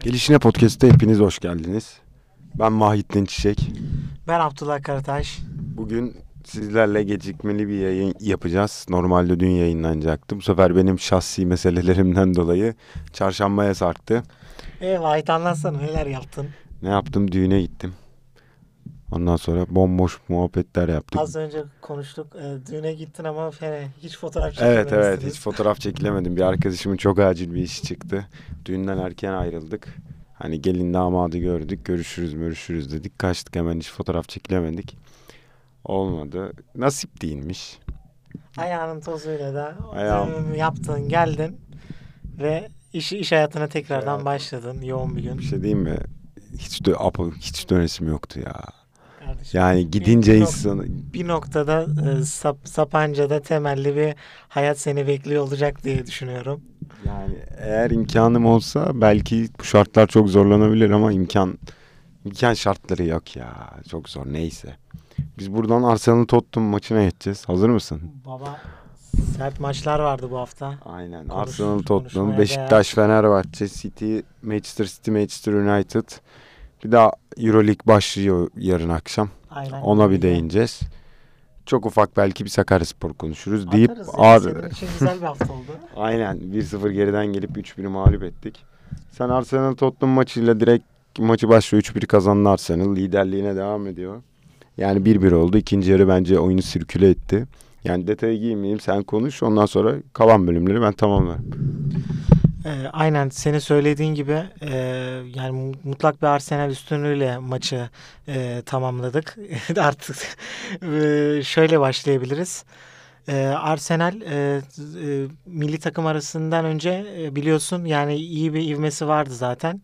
Gelişine Podcast'te hepiniz hoş geldiniz. Ben Mahittin Çiçek. Ben Abdullah Karataş. Bugün sizlerle gecikmeli bir yayın yapacağız. Normalde dün yayınlanacaktı. Bu sefer benim şahsi meselelerimden dolayı çarşambaya sarktı. E Vahit anlatsana neler yaptın? Ne yaptım? Düğüne gittim. Ondan sonra bomboş muhabbetler yaptık. Az önce konuştuk. E, düğüne gittin ama fene, hiç fotoğraf Evet çekememişsiniz. evet hiç fotoğraf çekilemedim. Bir arkadaşımın çok acil bir işi çıktı. Düğünden erken ayrıldık. Hani gelin damadı gördük. Görüşürüz görüşürüz dedik. Kaçtık hemen hiç fotoğraf çekilemedik. Olmadı. Nasip değilmiş. Ayağının tozuyla da Ayağım. yaptın, geldin ve iş, iş hayatına tekrardan hayatı. başladın yoğun bir gün. Bir şey diyeyim mi? Hiç dö hiç dönesim yoktu ya. Kardeşim. Yani gidince bir insanı Bir noktada e, sap, Sapanca'da temelli bir hayat seni bekliyor olacak diye düşünüyorum. yani eğer imkanım olsa belki bu şartlar çok zorlanabilir ama imkan imkan şartları yok ya. Çok zor neyse. Biz buradan Arsenal Tottenham maçına geçeceğiz. Hazır mısın? Baba sert maçlar vardı bu hafta. Aynen. Konuş- Arsenal Tottenham, değer. Beşiktaş, Fenerbahçe, City, Manchester City, Manchester United. Bir daha Euroleague başlıyor yarın akşam. Aynen. Ona bir değineceğiz. Çok ufak belki bir Sakaryaspor konuşuruz deyip Atarız ya, ağır... İçin güzel bir hafta oldu. Aynen 1-0 geriden gelip 3-1 mağlup ettik. Sen Arsenal Tottenham maçıyla direkt maçı başlıyor 3-1 kazandı Arsenal. Liderliğine devam ediyor. Yani 1-1 oldu. İkinci yarı bence oyunu sirküle etti. Yani detaya girmeyeyim sen konuş ondan sonra kalan bölümleri ben tamamlarım. Ee, aynen senin söylediğin gibi e, yani mu- mutlak bir Arsenal üstünlüğüyle maçı e, tamamladık. Artık e, şöyle başlayabiliriz. E, Arsenal e, e, milli takım arasından önce e, biliyorsun yani iyi bir ivmesi vardı zaten.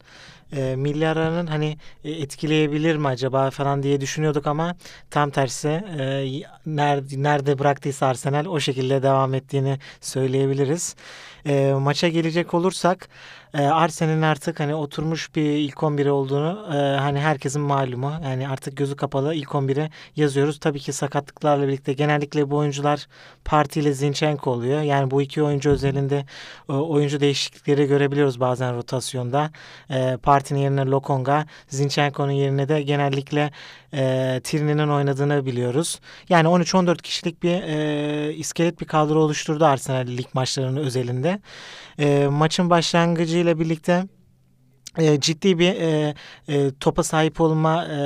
E, milli hani e, etkileyebilir mi acaba falan diye düşünüyorduk ama tam tersi e, nerede, nerede bıraktıysa Arsenal o şekilde devam ettiğini söyleyebiliriz. E, maça gelecek olursak e, Arsenal'in artık hani oturmuş bir ilk 11 olduğunu e, hani herkesin malumu. Yani artık gözü kapalı ilk 11'e yazıyoruz. Tabii ki sakatlıklarla birlikte genellikle bu oyuncular Parti ile Zinchenko oluyor. Yani bu iki oyuncu özelinde e, oyuncu değişiklikleri görebiliyoruz bazen rotasyonda. E, Parti'nin yerine Lokonga, Zinchenko'nun yerine de genellikle e, Tierney'nin oynadığını biliyoruz. Yani 13-14 kişilik bir e, iskelet bir kadro oluşturdu Arsenal lig maçlarının özelinde. E, maçın başlangıcıyla birlikte e, ciddi bir e, e, topa sahip olma e,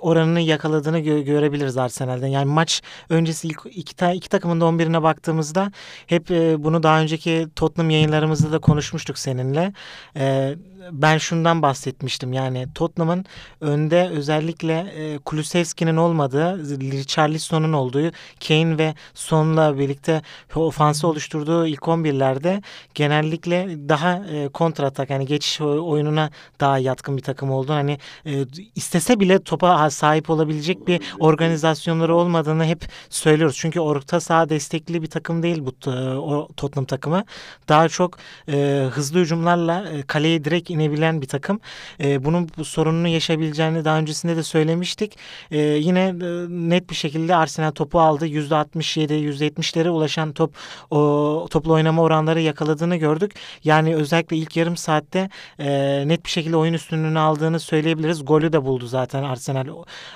oranını yakaladığını gö- görebiliriz Arsenal'den. Yani maç öncesi ilk iki, ta- iki takımın da 11'ine baktığımızda hep e, bunu daha önceki Tottenham yayınlarımızda da konuşmuştuk seninle. E, ben şundan bahsetmiştim. Yani Tottenham'ın önde özellikle e, Kulusevski'nin olmadığı, Richarlison'un olduğu, Kane ve Son'la birlikte ofansı oluşturduğu ilk 11'lerde genellikle daha e, kontratak yani geçiş oyununa daha yatkın bir takım olduğunu hani e, istese bile topa sahip olabilecek bir organizasyonları olmadığını hep söylüyoruz. Çünkü orta saha destekli bir takım değil bu t- o Tottenham takımı. Daha çok e, hızlı hücumlarla e, kaleye direkt inebilen bir takım. E, bunun bu sorununu yaşayabileceğini daha öncesinde de söylemiştik. E, yine e, net bir şekilde Arsenal topu aldı. %67, %70'lere ulaşan top o toplu oynama oranları yakaladığını gördük. Yani özellikle ilk yarım saatte e, net bir şekilde oyun üstünlüğünü aldığını söyleyebiliriz. Golü de buldu zaten Arsenal.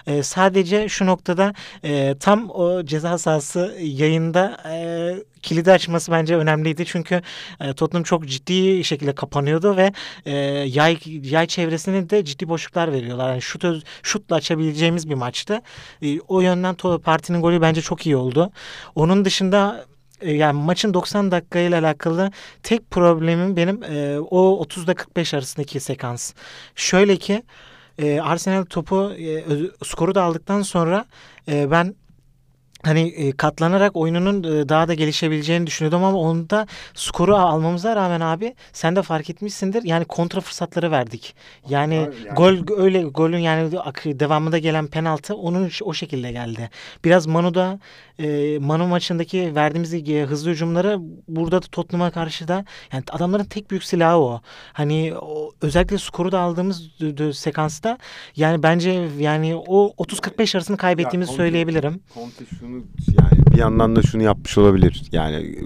E, sadece şu noktada e, tam o ceza sahası yayında e, kilidi açması bence önemliydi. Çünkü e, Tottenham çok ciddi şekilde kapanıyordu ve e, yay yay çevresine de ciddi boşluklar veriyorlar. Yani şut öz- şutla açabileceğimiz bir maçtı. E, o yönden partinin golü bence çok iyi oldu. Onun dışında e, yani maçın 90 dakika ile alakalı tek problemim benim e, o 30 ile 45 arasındaki sekans. Şöyle ki e, Arsenal topu e, skoru da aldıktan sonra e, ben hani e, katlanarak oyununun e, daha da gelişebileceğini düşünüyordum ama onda skoru almamıza rağmen abi sen de fark etmişsindir. Yani kontra fırsatları verdik. Yani, yani- gol öyle golün yani devamında gelen penaltı onun o şekilde geldi. Biraz Manu'da e, Manu maçındaki verdiğimiz hızlı hücumları burada da Tottenham'a karşı da yani adamların tek büyük silahı o. Hani o, özellikle skoru da aldığımız sekansta yani bence yani o 30-45 arasını kaybettiğimizi Conte- söyleyebilirim. Conte şunu yani bir yandan da şunu yapmış olabilir. Yani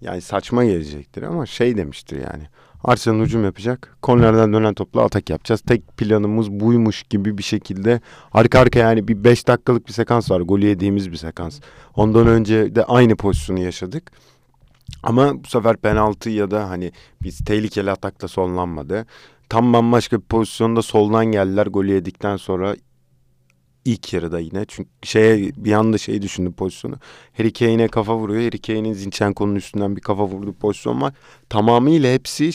yani saçma gelecektir ama şey demiştir yani. Arsenal hücum yapacak. Kornerden dönen topla atak yapacağız. Tek planımız buymuş gibi bir şekilde arka arka yani bir 5 dakikalık bir sekans var. Golü yediğimiz bir sekans. Ondan önce de aynı pozisyonu yaşadık. Ama bu sefer penaltı ya da hani biz tehlikeli atakta sonlanmadı. Tam bambaşka bir pozisyonda soldan geldiler golü yedikten sonra ilk yarıda yine. Çünkü şeye bir anda şey düşündüm pozisyonu. Harry Kane'e kafa vuruyor. Harry Kane'in Zinchenko'nun üstünden bir kafa vurduğu pozisyon var. Tamamıyla hepsi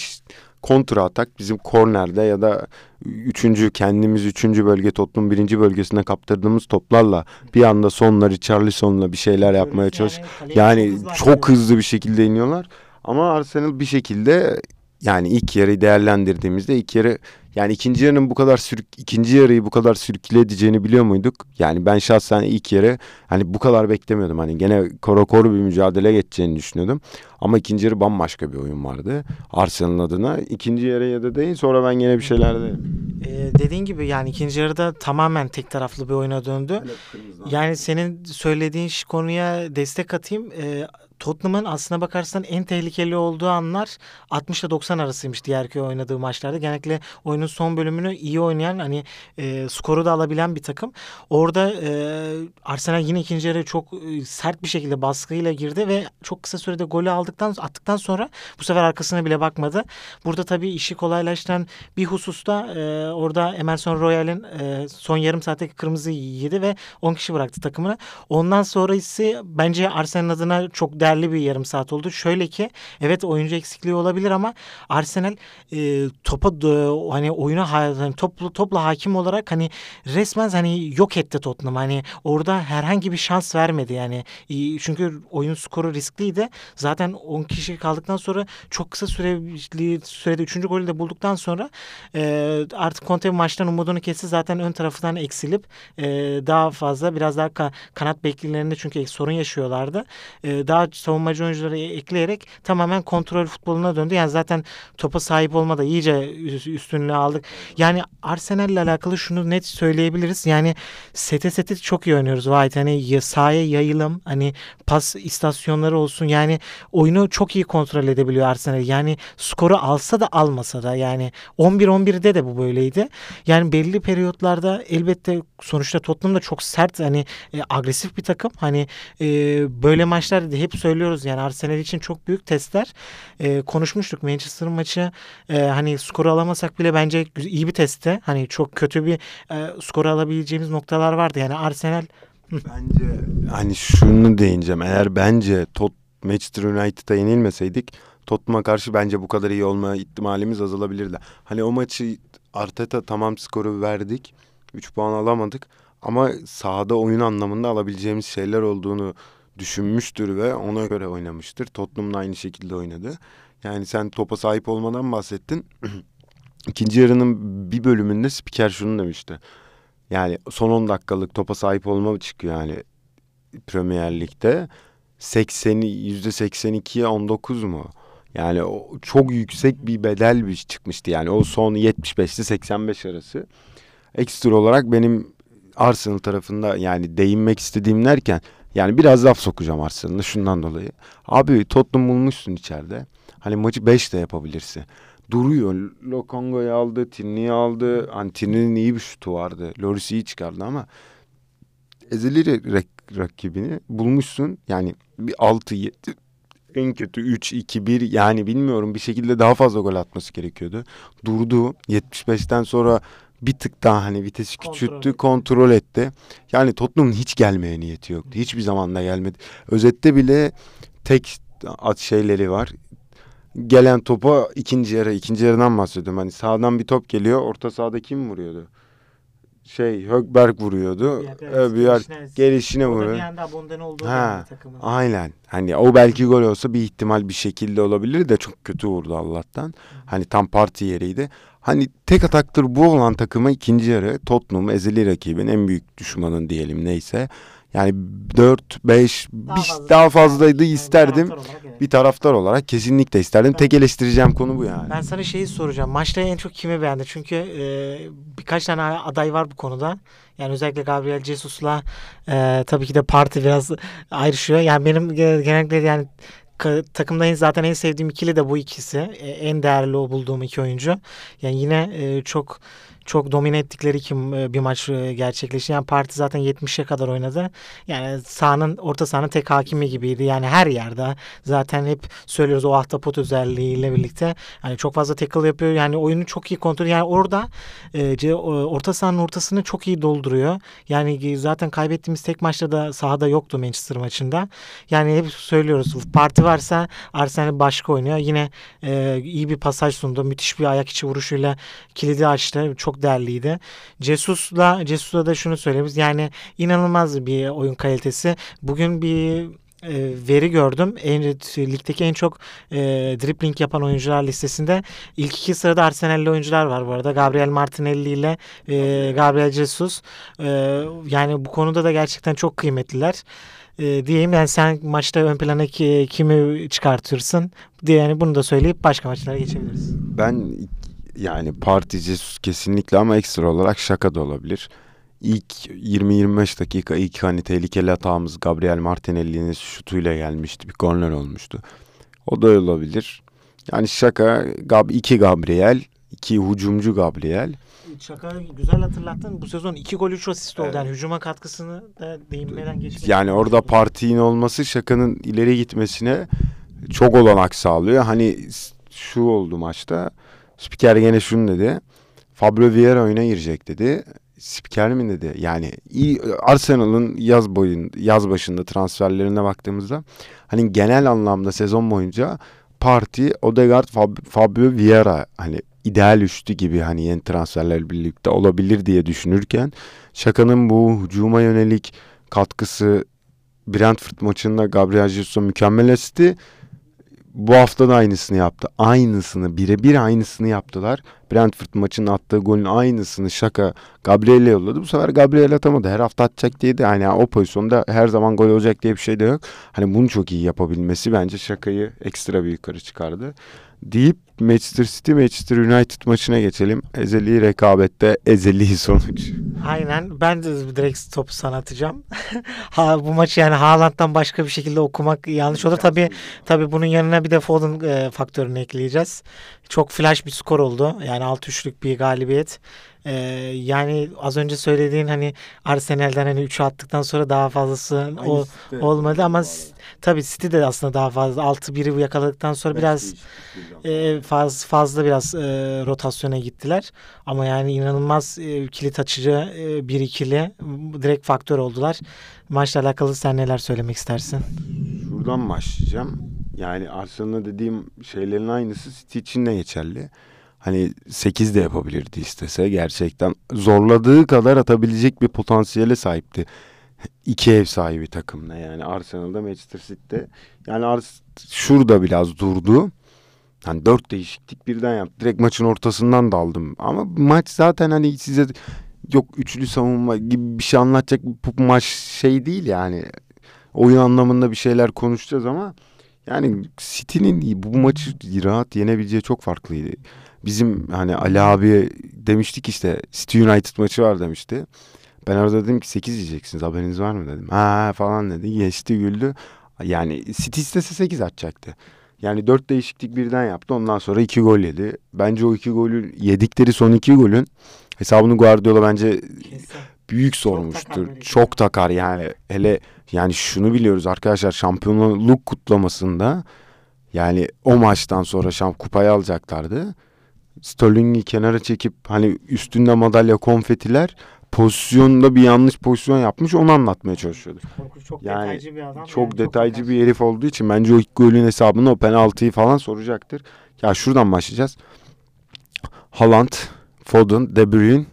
kontra atak. Bizim kornerde ya da üçüncü kendimiz üçüncü bölge Tottenham birinci bölgesine kaptırdığımız toplarla bir anda sonları Charlison'la bir şeyler yapmaya çalış. Yani çok hızlı bir şekilde iniyorlar. Ama Arsenal bir şekilde yani ilk yarı değerlendirdiğimizde ilk yarı yani ikinci yarının bu kadar sürük ikinci yarıyı bu kadar sürükle edeceğini biliyor muyduk? Yani ben şahsen ilk yarı hani bu kadar beklemiyordum. Hani gene koro koru bir mücadele geçeceğini düşünüyordum. Ama ikinci yarı bambaşka bir oyun vardı. Arsenal'ın adına. ikinci yarı ya da değil sonra ben gene bir şeyler de. Ee, dediğin gibi yani ikinci yarıda tamamen tek taraflı bir oyuna döndü. Yani senin söylediğin konuya destek atayım. Ee, Tottenham'ın aslına bakarsan en tehlikeli olduğu anlar 60 ile 90 arasıymış diğer köy oynadığı maçlarda. Genellikle oyunun son bölümünü iyi oynayan hani e, skoru da alabilen bir takım. Orada e, Arsenal yine ikinci yarı çok e, sert bir şekilde baskıyla girdi ve çok kısa sürede golü aldıktan attıktan sonra bu sefer arkasına bile bakmadı. Burada tabii işi kolaylaştıran bir hususta e, orada Emerson Royal'in e, son yarım saatteki kırmızı yedi ve 10 kişi bıraktı takımını. Ondan sonra ise bence Arsenal adına çok değerli değerli bir yarım saat oldu. Şöyle ki evet oyuncu eksikliği olabilir ama Arsenal e, topa e, hani oyuna hani toplu topla hakim olarak hani resmen hani yok etti Tottenham. Hani orada herhangi bir şans vermedi yani. E, çünkü oyun skoru riskliydi. Zaten 10 kişi kaldıktan sonra çok kısa süreli sürede 3. golü de bulduktan sonra e, artık Conte maçtan umudunu kesti. Zaten ön tarafından eksilip e, daha fazla biraz daha ka kanat beklilerinde çünkü sorun yaşıyorlardı. E, daha savunmacı oyuncuları e, ekleyerek tamamen kontrol futboluna döndü. Yani zaten topa sahip olmada iyice üstünlüğü aldık. Yani Arsenal ile alakalı şunu net söyleyebiliriz. Yani sete sete çok iyi oynuyoruz White. Hani sahaya yayılım, hani pas istasyonları olsun. Yani oyunu çok iyi kontrol edebiliyor Arsenal. Yani skoru alsa da almasa da yani 11-11'de de bu böyleydi. Yani belli periyotlarda elbette sonuçta Tottenham da çok sert hani e, agresif bir takım. Hani e, böyle maçlarda hep söylüyoruz yani Arsenal için çok büyük testler. E, konuşmuştuk Manchester maçı e, hani skoru alamasak bile bence iyi bir testte. Hani çok kötü bir e, skoru alabileceğimiz noktalar vardı. Yani Arsenal Bence hani şunu değineceğim. Eğer bence Tot Manchester United'a yenilmeseydik Tottenham'a karşı bence bu kadar iyi olma ihtimalimiz azalabilirdi. Hani o maçı Arteta tamam skoru verdik. 3 puan alamadık. Ama sahada oyun anlamında alabileceğimiz şeyler olduğunu düşünmüştür ve ona göre oynamıştır. Tottenham da aynı şekilde oynadı. Yani sen topa sahip olmadan bahsettin. İkinci yarının bir bölümünde spiker şunu demişti. Yani son 10 dakikalık topa sahip olma çıkıyor yani Premier Lig'de. 80'i %82'ye 19 mu? Yani o çok yüksek bir bedel bir çıkmıştı. Yani o son 75 ile 85 arası. Ekstra olarak benim Arsenal tarafında yani değinmek istediğim derken yani biraz laf sokacağım Arsenal'a şundan dolayı. Abi Tottenham bulmuşsun içeride. Hani maçı 5 de yapabilirsin. Duruyor. Lokongo'yu aldı, Tinni'yi aldı. Hani Tinni'nin iyi bir şutu vardı. Loris iyi çıkardı ama ezeli rak- rakibini bulmuşsun. Yani bir 6 7 en kötü 3 2 1 yani bilmiyorum bir şekilde daha fazla gol atması gerekiyordu. Durdu. 75'ten sonra bir tık daha hani vitesi küçülttü, kontrol, kontrol etti. Yani Tottenham'ın hiç gelmeye niyeti yoktu. Hiçbir zaman da gelmedi. Özette bile tek at şeyleri var. Gelen topa ikinci yarı, ikinci yarıdan bahsediyorum. Hani sağdan bir top geliyor, orta sahada kim vuruyordu? şey Högberg vuruyordu. Yer gelişine vuruyor. Bir anda olduğu ha, Aynen. Hani o belki gol olsa bir ihtimal bir şekilde olabilir de çok kötü vurdu Allah'tan. Hı. Hani tam parti yeriydi. Hani tek ataktır bu olan takıma ikinci yarı Tottenham ezeli rakibin en büyük düşmanın diyelim neyse. Yani 4 5 daha, bir, fazla, daha fazlaydı yani isterdim. Bir taraftar, olarak, bir taraftar olarak kesinlikle isterdim. Ben, Tek eleştireceğim konu bu yani. Ben sana şeyi soracağım. Maçta en çok kimi beğendi? Çünkü e, birkaç tane aday var bu konuda. Yani özellikle Gabriel Jesus'la e, tabii ki de parti biraz ayrışıyor. Yani benim genellikle yani takımda en, zaten en sevdiğim ikili de bu ikisi. E, en değerli o bulduğum iki oyuncu. Yani yine e, çok çok domine ettikleri iki e, bir maç e, gerçekleşti. Yani Parti zaten 70'e kadar oynadı. Yani sahanın orta sahanın tek hakimi gibiydi. Yani her yerde zaten hep söylüyoruz o ahtapot özelliğiyle birlikte. Yani çok fazla tackle yapıyor. Yani oyunu çok iyi kontrol. Yani orada e, orta sahanın ortasını çok iyi dolduruyor. Yani zaten kaybettiğimiz tek maçta da sahada yoktu Manchester maçında. Yani hep söylüyoruz parti varsa Arsenal başka oynuyor. Yine e, iyi bir pasaj sundu. Müthiş bir ayak içi vuruşuyla kilidi açtı. Çok değerliydi. Jesus'la Jesus'la da şunu söyleyebiliriz. Yani inanılmaz bir oyun kalitesi. Bugün bir e, veri gördüm. En, ligdeki en çok e, dribbling yapan oyuncular listesinde ilk iki sırada Arsenal'li oyuncular var bu arada. Gabriel Martinelli ile e, Gabriel Jesus. E, yani bu konuda da gerçekten çok kıymetliler. E, diyeyim yani sen maçta ön plana ki- kimi çıkartıyorsun diye yani bunu da söyleyip başka maçlara geçebiliriz. Ben yani Parti Jesus kesinlikle ama ekstra olarak şaka da olabilir. İlk 20-25 dakika ilk hani tehlikeli hatamız Gabriel Martinelli'nin şutuyla gelmişti. Bir korner olmuştu. O da olabilir. Yani şaka Gab iki Gabriel, iki hücumcu Gabriel. Şaka güzel hatırlattın. Bu sezon 2 gol 3 asist oldu. Evet. Yani hücuma katkısını da değinmeden geçmek. Yani orada partinin olması şakanın ileri gitmesine çok olanak sağlıyor. Hani şu oldu maçta. Spiker gene şunu dedi. Fabio Vieira oyuna girecek dedi. Spiker mi dedi? Yani Arsenal'ın yaz boyun yaz başında transferlerine baktığımızda hani genel anlamda sezon boyunca Parti, Odegaard, Fab- Fabio Vieira hani ideal üçlü gibi hani yeni transferler birlikte olabilir diye düşünürken Şaka'nın bu hücuma yönelik katkısı Brentford maçında Gabriel Jesus'a mükemmel asisti. Bu hafta da aynısını yaptı. Aynısını birebir aynısını yaptılar. Brentford maçının attığı golün aynısını Şaka Gabriel'e yolladı. Bu sefer Gabriel atamadı. Her hafta atacak diye de yani o pozisyonda her zaman gol olacak diye bir şey de yok. Hani bunu çok iyi yapabilmesi bence Şaka'yı ekstra bir yukarı çıkardı. Deyip Manchester City Manchester United maçına geçelim. Ezeli rekabette ezeli sonuç. Aynen. Ben de direkt topu sana atacağım. ha, bu maçı yani Haaland'dan başka bir şekilde okumak yanlış olur. Tabii tabii bunun yanına bir de Foden e, faktörünü ekleyeceğiz. Çok flash bir skor oldu. Yani 6-3'lük bir galibiyet. E, yani az önce söylediğin hani Arsenal'den hani 3'ü attıktan sonra daha fazlası o, olmadı ama tabii City de aslında daha fazla 6-1'i yakaladıktan sonra biraz e, faz, fazla biraz e, rotasyona gittiler. Ama yani inanılmaz e, kilit açıcı e, bir ikili m, direkt faktör oldular. Maçla alakalı sen neler söylemek istersin? Şuradan başlayacağım. Yani Arsenal'a dediğim şeylerin aynısı City için de geçerli. Hani 8 de yapabilirdi istese. Gerçekten zorladığı kadar atabilecek bir potansiyele sahipti. İki ev sahibi takımla yani Arsenal'da Manchester City'de. Yani Ars şurada biraz durdu. Hani dört değişiklik birden yaptı. Direkt maçın ortasından daldım. Ama maç zaten hani size yok üçlü savunma gibi bir şey anlatacak bu maç şey değil yani. Oyun anlamında bir şeyler konuşacağız ama yani City'nin bu maçı rahat yenebileceği çok farklıydı. Bizim hani Ali abi demiştik işte City United maçı var demişti. Ben orada dedim ki 8 yiyeceksiniz haberiniz var mı dedim. Ha falan dedi. Geçti güldü. Yani City istese 8 atacaktı. Yani 4 değişiklik birden yaptı. Ondan sonra 2 gol yedi. Bence o 2 golü yedikleri son 2 golün hesabını Guardiola bence büyük sormuştur. takar Çok, takar yani. Hele yani şunu biliyoruz arkadaşlar şampiyonluk kutlamasında yani o maçtan sonra şamp kupayı alacaklardı. Sterling'i kenara çekip hani üstünde madalya konfetiler pozisyonda bir yanlış pozisyon yapmış onu anlatmaya çalışıyordu. Korkunç çok Yani detaycı bir adam. Çok detaycı bir herif olduğu için bence o ilk golün hesabını o penaltıyı falan soracaktır. Ya şuradan başlayacağız. Haaland, Foden, De Bruyne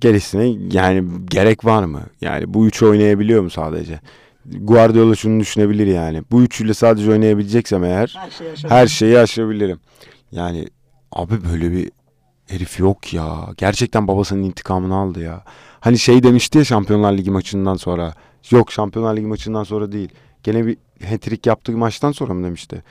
gerisine yani gerek var mı? Yani bu üçü oynayabiliyor mu sadece? Guardiola şunu düşünebilir yani. Bu üçüyle sadece oynayabileceksem eğer her şey yaşadı. her şeyi aşabilirim. Yani abi böyle bir herif yok ya. Gerçekten babasının intikamını aldı ya. Hani şey demişti ya Şampiyonlar Ligi maçından sonra. Yok Şampiyonlar Ligi maçından sonra değil. Gene bir hat-trick yaptığı maçtan sonra mı demişti?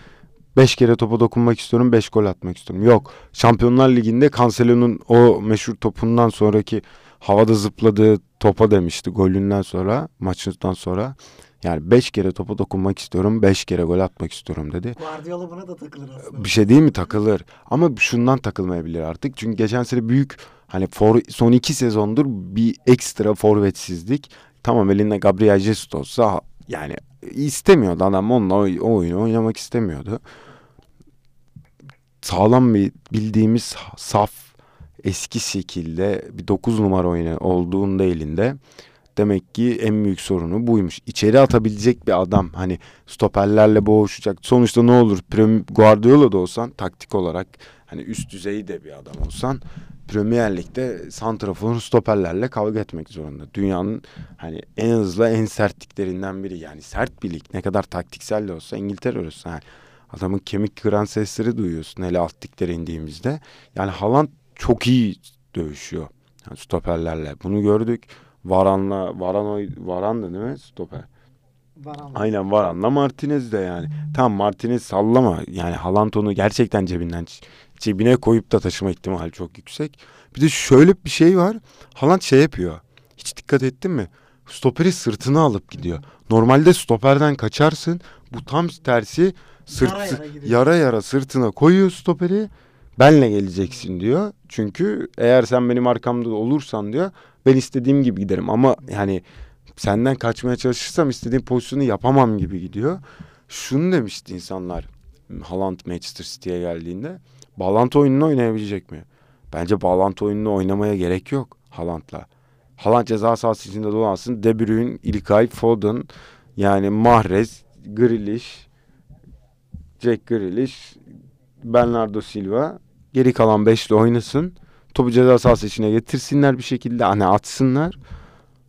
Beş kere topa dokunmak istiyorum, beş gol atmak istiyorum. Yok. Şampiyonlar Ligi'nde Cancelo'nun o meşhur topundan sonraki havada zıpladığı topa demişti golünden sonra, maçından sonra. Yani 5 kere topa dokunmak istiyorum, 5 kere gol atmak istiyorum dedi. Guardiola buna da takılır aslında. Bir şey değil mi takılır. Ama şundan takılmayabilir artık. Çünkü geçen sene büyük hani for, son iki sezondur bir ekstra forvetsizlik. Tamam elinde Gabriel Jesus olsa yani istemiyordu adam onunla o oyunu oynamak istemiyordu. Sağlam bir bildiğimiz saf eski şekilde bir 9 numara oyunu olduğunda elinde demek ki en büyük sorunu buymuş. İçeri atabilecek bir adam hani stoperlerle boğuşacak. Sonuçta ne olur Guardiola da olsan taktik olarak hani üst düzey de bir adam olsan Premier Lig'de santrafor stoperlerle kavga etmek zorunda. Dünyanın hani en hızlı en sertliklerinden biri. Yani sert bir lig. Ne kadar taktiksel de olsa İngiltere orası. Yani adamın kemik kıran sesleri duyuyorsun hele alt liglere indiğimizde. Yani Haaland çok iyi dövüşüyor. Yani stoperlerle. Bunu gördük. Varan'la Varan Varan'dı değil mi stoper? Varan. Aynen Varan'la Martinez de yani. Tam Martinez sallama. Yani Haaland onu gerçekten cebinden cebine koyup da taşıma ihtimali çok yüksek. Bir de şöyle bir şey var. Haaland şey yapıyor. Hiç dikkat ettin mi? Stoperi sırtına alıp gidiyor. Normalde stoperden kaçarsın. Bu tam tersi sırt yara yara, yara yara sırtına koyuyor stoperi. Benle geleceksin diyor. Çünkü eğer sen benim arkamda olursan diyor ben istediğim gibi giderim ama yani senden kaçmaya çalışırsam istediğim pozisyonu yapamam gibi gidiyor. Şunu demişti insanlar Haaland Manchester City'ye geldiğinde. Bağlantı oyununu oynayabilecek mi? Bence bağlantı oyununu oynamaya gerek yok Haaland'la. Haaland ceza sahası içinde dolansın. De Bruyne, İlkay, Foden, yani Mahrez, Grealish, Jack Grealish, Bernardo Silva. Geri kalan beşli oynasın. Topu ceza sahası içine getirsinler bir şekilde. Hani atsınlar.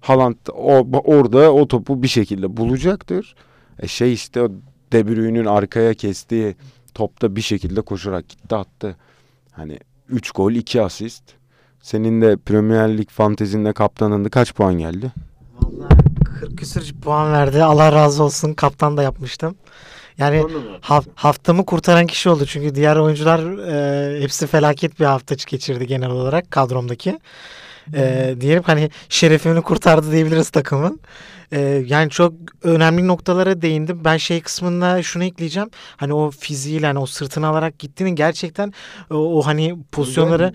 Haaland o, orada o topu bir şekilde bulacaktır. E şey işte o De Bruyne'nin arkaya kestiği topta bir şekilde koşarak gitti attı. Hani 3 gol 2 asist. Senin de Premier Lig fantezinde kaptanında kaç puan geldi? Vallahi 40 küsür puan verdi. Allah razı olsun. Kaptan da yapmıştım. Yani haf, haftamı kurtaran kişi oldu. Çünkü diğer oyuncular e, hepsi felaket bir hafta geçirdi genel olarak kadromdaki. E, diyelim hani şerefini kurtardı diyebiliriz takımın. Ee, yani çok önemli noktalara değindim. Ben şey kısmında şunu ekleyeceğim. Hani o fiziğiyle hani o sırtını alarak gittiğini gerçekten o, o hani pozisyonları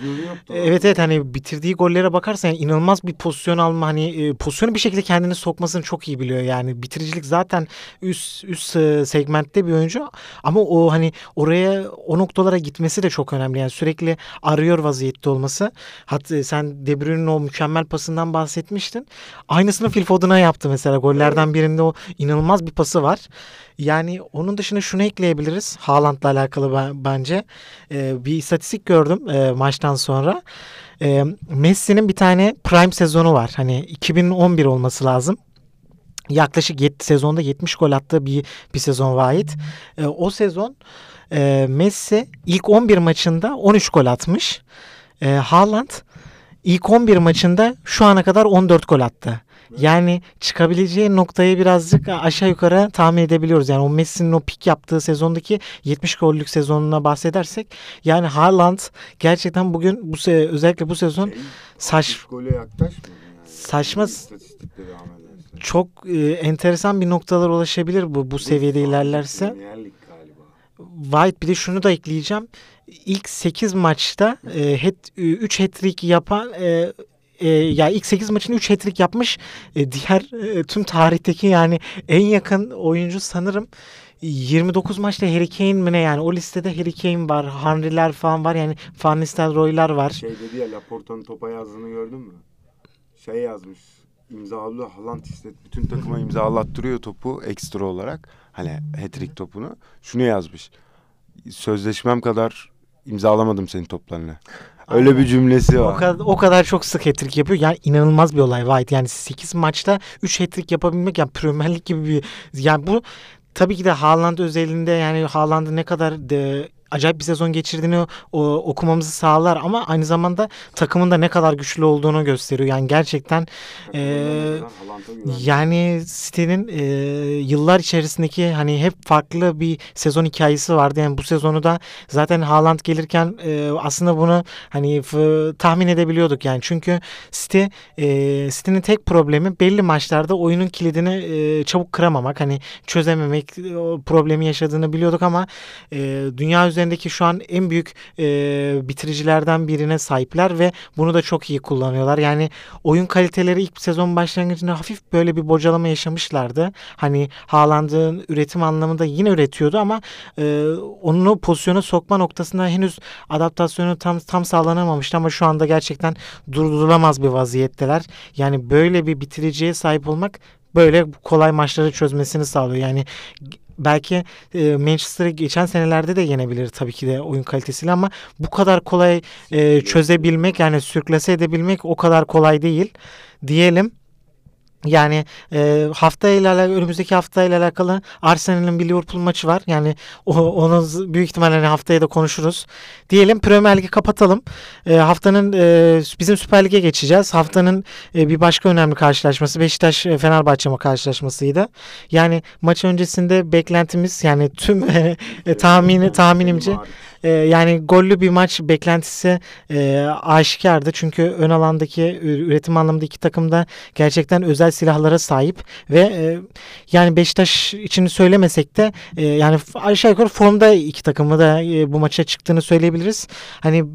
evet evet hani bitirdiği gollere bakarsan yani inanılmaz bir pozisyon alma hani e, pozisyonu bir şekilde kendini sokmasını çok iyi biliyor. Yani bitiricilik zaten üst üst e, segmentte bir oyuncu ama o hani oraya o noktalara gitmesi de çok önemli. Yani sürekli arıyor vaziyette olması. Hatta sen De Bruyne'in o mükemmel pasından bahsetmiştin. Aynısını Phil Foden'a yaptı mesela mesela. Gollerden birinde o inanılmaz bir pası var. Yani onun dışında şunu ekleyebiliriz. Haaland'la alakalı bence. Ee, bir istatistik gördüm e, maçtan sonra. E, Messi'nin bir tane prime sezonu var. Hani 2011 olması lazım yaklaşık 7 sezonda 70 gol attığı bir bir sezon vahit. E, o sezon e, Messi ilk 11 maçında 13 gol atmış. E, Haaland ilk 11 maçında şu ana kadar 14 gol attı. Yani çıkabileceği noktayı birazcık aşağı yukarı tahmin edebiliyoruz. Yani o Messi'nin o pik yaptığı sezondaki 70 gollük sezonuna bahsedersek yani Haaland gerçekten bugün bu se özellikle bu sezon şey, saç gole yaklaşmıyor. Yani. Saçma çok e, enteresan bir noktalar ulaşabilir bu bu, seviyede ilerlerse. White bir de şunu da ekleyeceğim. İlk 8 maçta e, hat, 3 hat-trick yapan e, e, ya ilk 8 maçın 3 hat-trick yapmış. E, diğer e, tüm tarihteki yani en yakın oyuncu sanırım 29 maçta Harry Kane mi ne yani o listede Harry Kane var, Henry'ler falan var yani Van Nistelrooy'lar var. Şey dedi ya Laporta'nın topa yazdığını gördün mü? Şey yazmış imzalı Haaland işte bütün takıma imzalattırıyor topu ekstra olarak. Hani hat-trick topunu. Şunu yazmış. Sözleşmem kadar imzalamadım senin toplarını. Öyle bir cümlesi var. O kadar, o kadar çok sık hat-trick yapıyor. Yani inanılmaz bir olay White. Yani 8 maçta 3 hat-trick yapabilmek yani Premier Lig gibi bir yani bu tabii ki de Haaland özelinde yani Haaland'ı ne kadar de acayip bir sezon geçirdiğini o, okumamızı sağlar ama aynı zamanda takımın da ne kadar güçlü olduğunu gösteriyor. Yani gerçekten e, yani City'nin e, yıllar içerisindeki hani hep farklı bir sezon hikayesi vardı. Yani bu sezonu da zaten Haaland gelirken e, aslında bunu hani f- tahmin edebiliyorduk yani. Çünkü City e, City'nin tek problemi belli maçlarda oyunun kilidini e, çabuk kıramamak. Hani çözememek o problemi yaşadığını biliyorduk ama e, dünya üzerindeki şu an en büyük e, bitiricilerden birine sahipler ve bunu da çok iyi kullanıyorlar. Yani oyun kaliteleri ilk sezon başlangıcında hafif böyle bir bocalama yaşamışlardı. Hani Haaland'ın üretim anlamında yine üretiyordu ama e, onu pozisyona sokma noktasında henüz adaptasyonu tam tam sağlanamamıştı ama şu anda gerçekten durdurulamaz bir vaziyetteler. Yani böyle bir bitiriciye sahip olmak böyle kolay maçları çözmesini sağlıyor. Yani belki e, Manchester'ı geçen senelerde de yenebilir tabii ki de oyun kalitesiyle ama bu kadar kolay e, çözebilmek yani sürklase edebilmek o kadar kolay değil diyelim. Yani e, haftayla alakalı, önümüzdeki haftayla alakalı Arsenal'in bir Liverpool maçı var. Yani o, onu büyük ihtimalle hani haftaya da konuşuruz. Diyelim Premier Lig'i kapatalım. E, haftanın e, bizim Süper Lig'e geçeceğiz. Haftanın e, bir başka önemli karşılaşması Beşiktaş Fenerbahçe karşılaşmasıydı. Yani maç öncesinde beklentimiz yani tüm e, tahmini tahminimce e, yani gollü bir maç beklentisi e, aşikardı. Çünkü ön alandaki üretim anlamında iki takım da gerçekten özel silahlara sahip ve e, yani Beşiktaş için söylemesek de e, yani aşağı yukarı formda iki takımı da e, bu maça çıktığını söyleyebiliriz. Hani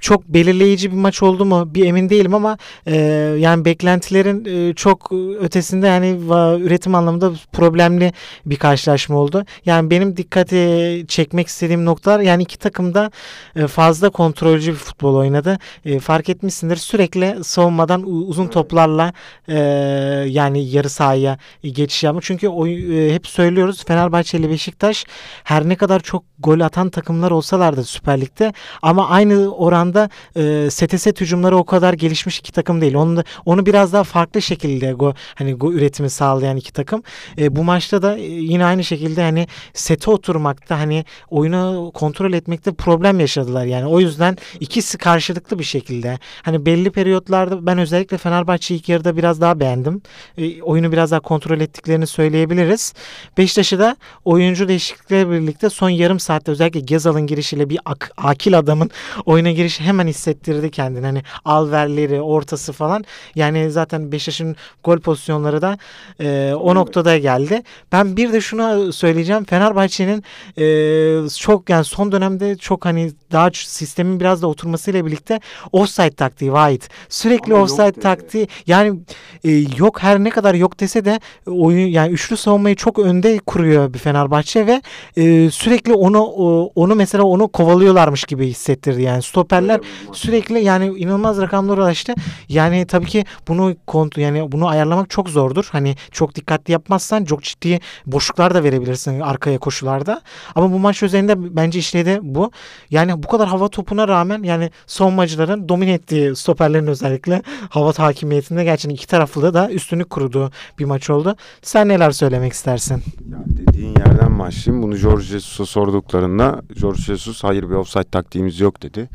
çok belirleyici bir maç oldu mu bir emin değilim ama e, yani beklentilerin e, çok ötesinde yani va- üretim anlamında problemli bir karşılaşma oldu. Yani benim dikkati çekmek istediğim noktalar yani iki takım da e, fazla kontrolcü bir futbol oynadı. E, fark etmişsindir sürekli savunmadan uzun toplarla e, yani yarı sahaya geçiş yapmak. Çünkü oy, e, hep söylüyoruz Fenerbahçe ile Beşiktaş her ne kadar çok gol atan takımlar olsalar da Süper Lig'de ama aynı oranda e, sete set hücumları o kadar gelişmiş iki takım değil. Onu onu biraz daha farklı şekilde go, hani go üretimi sağlayan iki takım. E, bu maçta da e, yine aynı şekilde hani sete oturmakta hani oyunu kontrol etmekte problem yaşadılar. Yani o yüzden ikisi karşılıklı bir şekilde. Hani belli periyotlarda ben özellikle Fenerbahçe ilk yarıda biraz daha beğendim. E, oyunu biraz daha kontrol ettiklerini söyleyebiliriz. Beşiktaş'ı da oyuncu değişiklikleriyle birlikte son yarım saatte özellikle Gezal'ın girişiyle bir ak- akil adamın oyuna girişi hemen hissettirdi kendini. Hani alverleri, ortası falan. Yani zaten Beşiktaş'ın gol pozisyonları da e, o noktada geldi. Ben bir de şunu söyleyeceğim. Fenerbahçe'nin e, çok yani son dönemde çok hani daha sistemin biraz da oturmasıyla birlikte offside taktiği Vahit. Sürekli Ama offside dedi. taktiği yani e, yok her ne kadar yok dese de oyun yani üçlü savunmayı çok önde kuruyor bir Fenerbahçe ve e, sürekli onu onu mesela onu kovalıyorlarmış gibi hissettirdi yani stoperler sürekli yani inanılmaz rakamlar ulaştı. Yani tabii ki bunu kont yani bunu ayarlamak çok zordur. Hani çok dikkatli yapmazsan çok ciddi boşluklar da verebilirsin arkaya koşularda. Ama bu maç üzerinde bence işledi bu. Yani bu kadar hava topuna rağmen yani savunmacıların domine ettiği stoperlerin özellikle hava hakimiyetinde gerçekten iki taraflı da üstünlük kurduğu bir maç oldu. Sen neler söylemek istersin? Ya dediğin yerden başlayayım. Bunu George Jesus'a sorduklarında George Jesus hayır bir offside taktiğimiz yok dedi.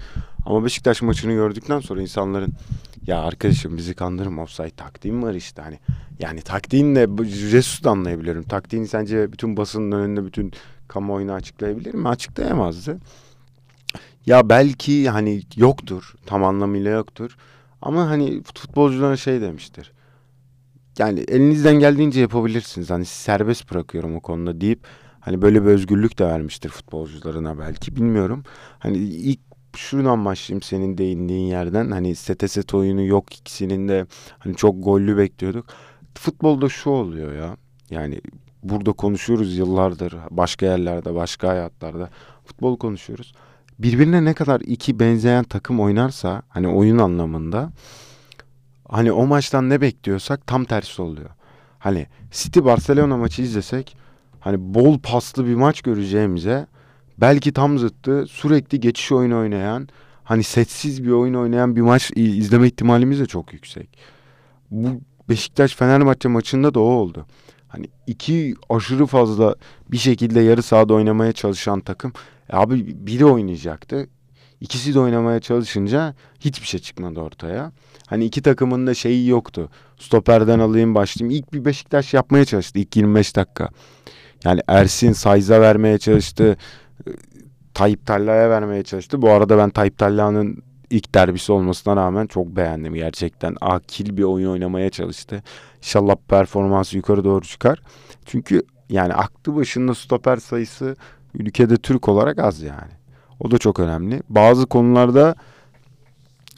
Ama Beşiktaş maçını gördükten sonra insanların ya arkadaşım bizi kandırma offside taktiğim var işte hani. Yani taktiğinle Jesus'u anlayabilirim. Taktiğini sence bütün basının önünde bütün kamuoyuna açıklayabilir mi? Açıklayamazdı. Ya belki hani yoktur. Tam anlamıyla yoktur. Ama hani futbolculara şey demiştir. Yani elinizden geldiğince yapabilirsiniz. Hani serbest bırakıyorum o konuda deyip hani böyle bir özgürlük de vermiştir futbolcularına belki bilmiyorum. Hani ilk şuradan başlayayım senin değindiğin yerden. Hani sete set oyunu yok ikisinin de hani çok gollü bekliyorduk. Futbolda şu oluyor ya. Yani burada konuşuyoruz yıllardır başka yerlerde başka hayatlarda futbol konuşuyoruz. Birbirine ne kadar iki benzeyen takım oynarsa hani oyun anlamında hani o maçtan ne bekliyorsak tam tersi oluyor. Hani City Barcelona maçı izlesek hani bol paslı bir maç göreceğimize belki tam zıttı sürekli geçiş oyunu oynayan hani setsiz bir oyun oynayan bir maç izleme ihtimalimiz de çok yüksek. Bu Beşiktaş Fenerbahçe maçında da o oldu. Hani iki aşırı fazla bir şekilde yarı sahada oynamaya çalışan takım. E abi biri oynayacaktı. İkisi de oynamaya çalışınca hiçbir şey çıkmadı ortaya. Hani iki takımın da şeyi yoktu. Stoperden alayım başlayayım. İlk bir Beşiktaş yapmaya çalıştı ilk 25 dakika. Yani Ersin Sayza vermeye çalıştı. Tayyip Talla'ya vermeye çalıştı. Bu arada ben Tayyip Talla'nın ilk derbisi olmasına rağmen çok beğendim gerçekten. Akil bir oyun oynamaya çalıştı. İnşallah performansı yukarı doğru çıkar. Çünkü yani aklı başında stoper sayısı ülkede Türk olarak az yani. O da çok önemli. Bazı konularda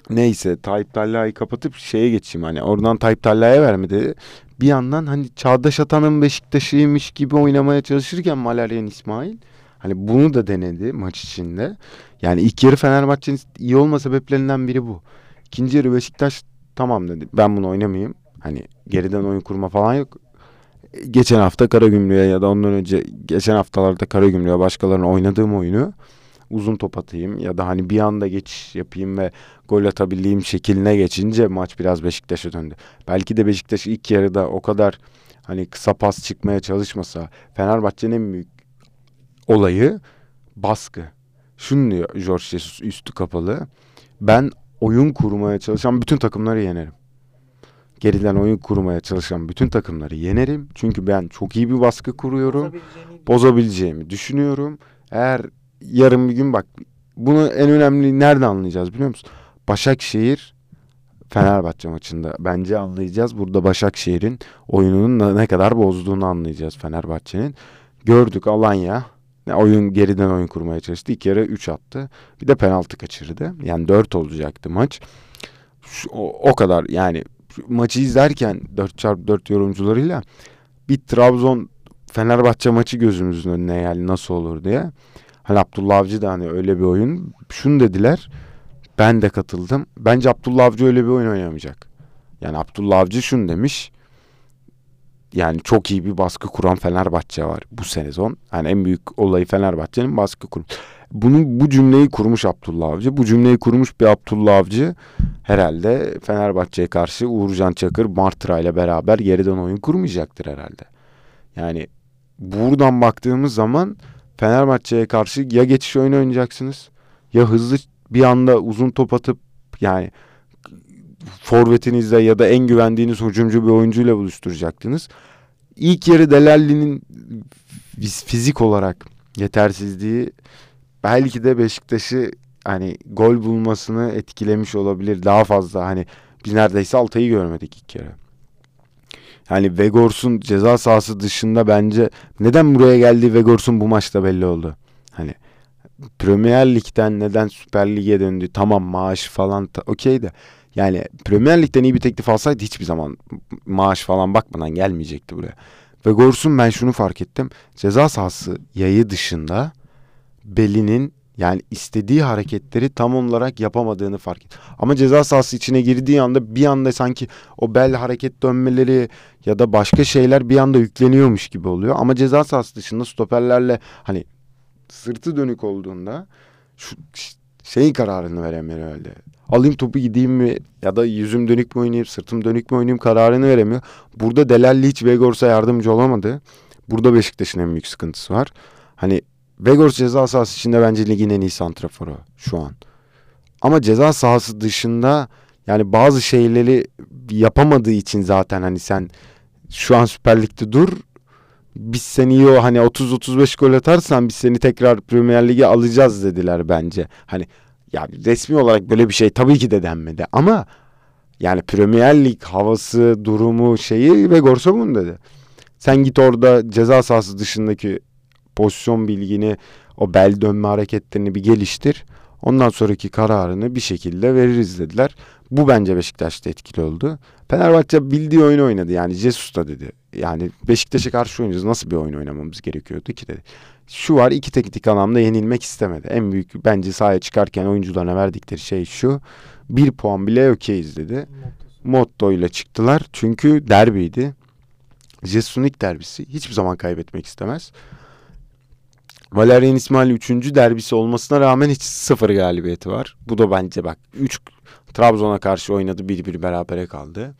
neyse Tayyip Talla'yı kapatıp şeye geçeyim hani oradan Tayyip Talla'ya vermedi. Bir yandan hani Çağdaş Atan'ın Beşiktaş'ıymış gibi oynamaya çalışırken Malaryan İsmail hani bunu da denedi maç içinde. Yani ilk yarı Fenerbahçe'nin iyi olma sebeplerinden biri bu. İkinci yarı Beşiktaş tamam dedi. Ben bunu oynamayayım. Hani geriden oyun kurma falan yok. Geçen hafta Karagümrük'e ya da ondan önce geçen haftalarda Karagümrük'e başkalarına oynadığım oyunu uzun top atayım ya da hani bir anda geçiş yapayım ve gol atabildiğim şekline geçince maç biraz Beşiktaş'a döndü. Belki de Beşiktaş ilk yarıda o kadar hani kısa pas çıkmaya çalışmasa Fenerbahçe'nin en büyük olayı baskı. Şunu diyor George Jesus üstü kapalı. Ben oyun kurmaya çalışan bütün takımları yenerim. Geriden oyun kurmaya çalışan bütün takımları yenerim. Çünkü ben çok iyi bir baskı kuruyorum. Bozabileceğimi düşünüyorum. Eğer yarın bir gün bak bunu en önemli nerede anlayacağız biliyor musun? Başakşehir Fenerbahçe maçında bence anlayacağız. Burada Başakşehir'in oyununun ne kadar bozduğunu anlayacağız Fenerbahçe'nin. Gördük Alanya oyun geriden oyun kurmaya çalıştı. İlk yarı 3 attı. Bir de penaltı kaçırdı. Yani 4 olacaktı maç. Şu, o, o kadar yani maçı izlerken 4x4 yorumcularıyla bir Trabzon Fenerbahçe maçı gözümüzün önüne yani nasıl olur diye. Hani Abdullah Avcı da hani öyle bir oyun. Şunu dediler. Ben de katıldım. Bence Abdullah Avcı öyle bir oyun oynamayacak. Yani Abdullah Avcı şunu demiş. Yani çok iyi bir baskı kuran Fenerbahçe var bu sezon. Yani en büyük olayı Fenerbahçe'nin baskı kurum. Bunu bu cümleyi kurmuş Abdullah Avcı. Bu cümleyi kurmuş bir Abdullah Avcı herhalde Fenerbahçe'ye karşı Uğurcan Çakır Martıra ile beraber geriden oyun kurmayacaktır herhalde. Yani buradan baktığımız zaman Fenerbahçe'ye karşı ya geçiş oyunu oynayacaksınız ya hızlı bir anda uzun top atıp yani forvetinizle ya da en güvendiğiniz hücumcu bir oyuncuyla buluşturacaktınız. İlk yarı Delalli'nin fizik olarak yetersizliği belki de Beşiktaş'ı hani gol bulmasını etkilemiş olabilir. Daha fazla hani biz neredeyse Altay'ı görmedik ilk kere. Yani Vegors'un ceza sahası dışında bence neden buraya geldiği Vegors'un bu maçta belli oldu. Hani Premier Lig'den neden Süper Lig'e döndü? Tamam maaş falan okey de yani Premier Lig'den iyi bir teklif alsaydı hiçbir zaman maaş falan bakmadan gelmeyecekti buraya. Ve Gors'un ben şunu fark ettim. Ceza sahası yayı dışında belinin yani istediği hareketleri tam olarak yapamadığını fark ettim. Ama ceza sahası içine girdiği anda bir anda sanki o bel hareket dönmeleri ya da başka şeyler bir anda yükleniyormuş gibi oluyor. Ama ceza sahası dışında stoperlerle hani sırtı dönük olduğunda şu şeyin kararını veremiyor öyle alayım topu gideyim mi ya da yüzüm dönük mü oynayayım sırtım dönük mü oynayayım kararını veremiyor. Burada Delalli hiç Vegors'a yardımcı olamadı. Burada Beşiktaş'ın en büyük sıkıntısı var. Hani Vegors ceza sahası içinde bence ligin en iyi santraforu şu an. Ama ceza sahası dışında yani bazı şeyleri yapamadığı için zaten hani sen şu an Süper Lig'de dur biz seni o hani 30-35 gol atarsan biz seni tekrar Premier Lig'e alacağız dediler bence. Hani ya resmi olarak böyle bir şey tabii ki de denmedi ama yani Premier Lig havası, durumu, şeyi ve Gorsomun dedi. Sen git orada ceza sahası dışındaki pozisyon bilgini, o bel dönme hareketlerini bir geliştir. Ondan sonraki kararını bir şekilde veririz dediler. Bu bence Beşiktaş'ta etkili oldu. Fenerbahçe bildiği oyunu oynadı. Yani Jesus da dedi. Yani Beşiktaş'a karşı oynuyoruz. Nasıl bir oyun oynamamız gerekiyordu ki dedi şu var iki teknik anlamda yenilmek istemedi. En büyük bence sahaya çıkarken oyuncularına verdikleri şey şu. Bir puan bile okeyiz dedi. Motto ile çıktılar. Çünkü derbiydi. Jesus'un ilk derbisi. Hiçbir zaman kaybetmek istemez. Valerian İsmail 3. derbisi olmasına rağmen hiç sıfır galibiyeti var. Bu da bence bak 3 Trabzon'a karşı oynadı bir bir berabere kaldı.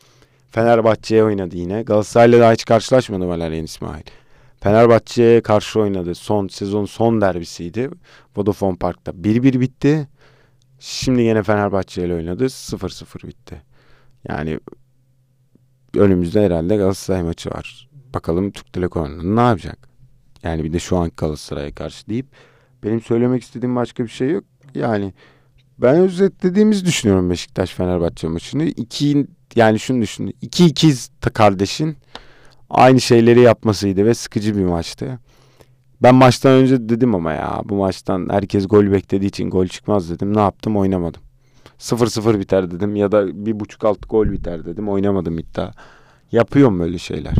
Fenerbahçe'ye oynadı yine. Galatasaray'la daha hiç karşılaşmadı Valerian İsmail. Fenerbahçe'ye karşı oynadı. Son sezon son derbisiydi. Vodafone Park'ta 1-1 bitti. Şimdi yine Fenerbahçe ile oynadı. 0-0 bitti. Yani önümüzde herhalde Galatasaray maçı var. Bakalım Türk Telekom ne yapacak? Yani bir de şu an Galatasaray'a karşı deyip benim söylemek istediğim başka bir şey yok. Yani ben özetlediğimizi düşünüyorum Beşiktaş Fenerbahçe maçını. İki yani şunu düşün. İki ikiz kardeşin aynı şeyleri yapmasıydı ve sıkıcı bir maçtı. Ben maçtan önce dedim ama ya bu maçtan herkes gol beklediği için gol çıkmaz dedim. Ne yaptım? Oynamadım. 0-0 biter dedim ya da bir buçuk alt gol biter dedim. Oynamadım iddia. Yapıyorum böyle şeyler.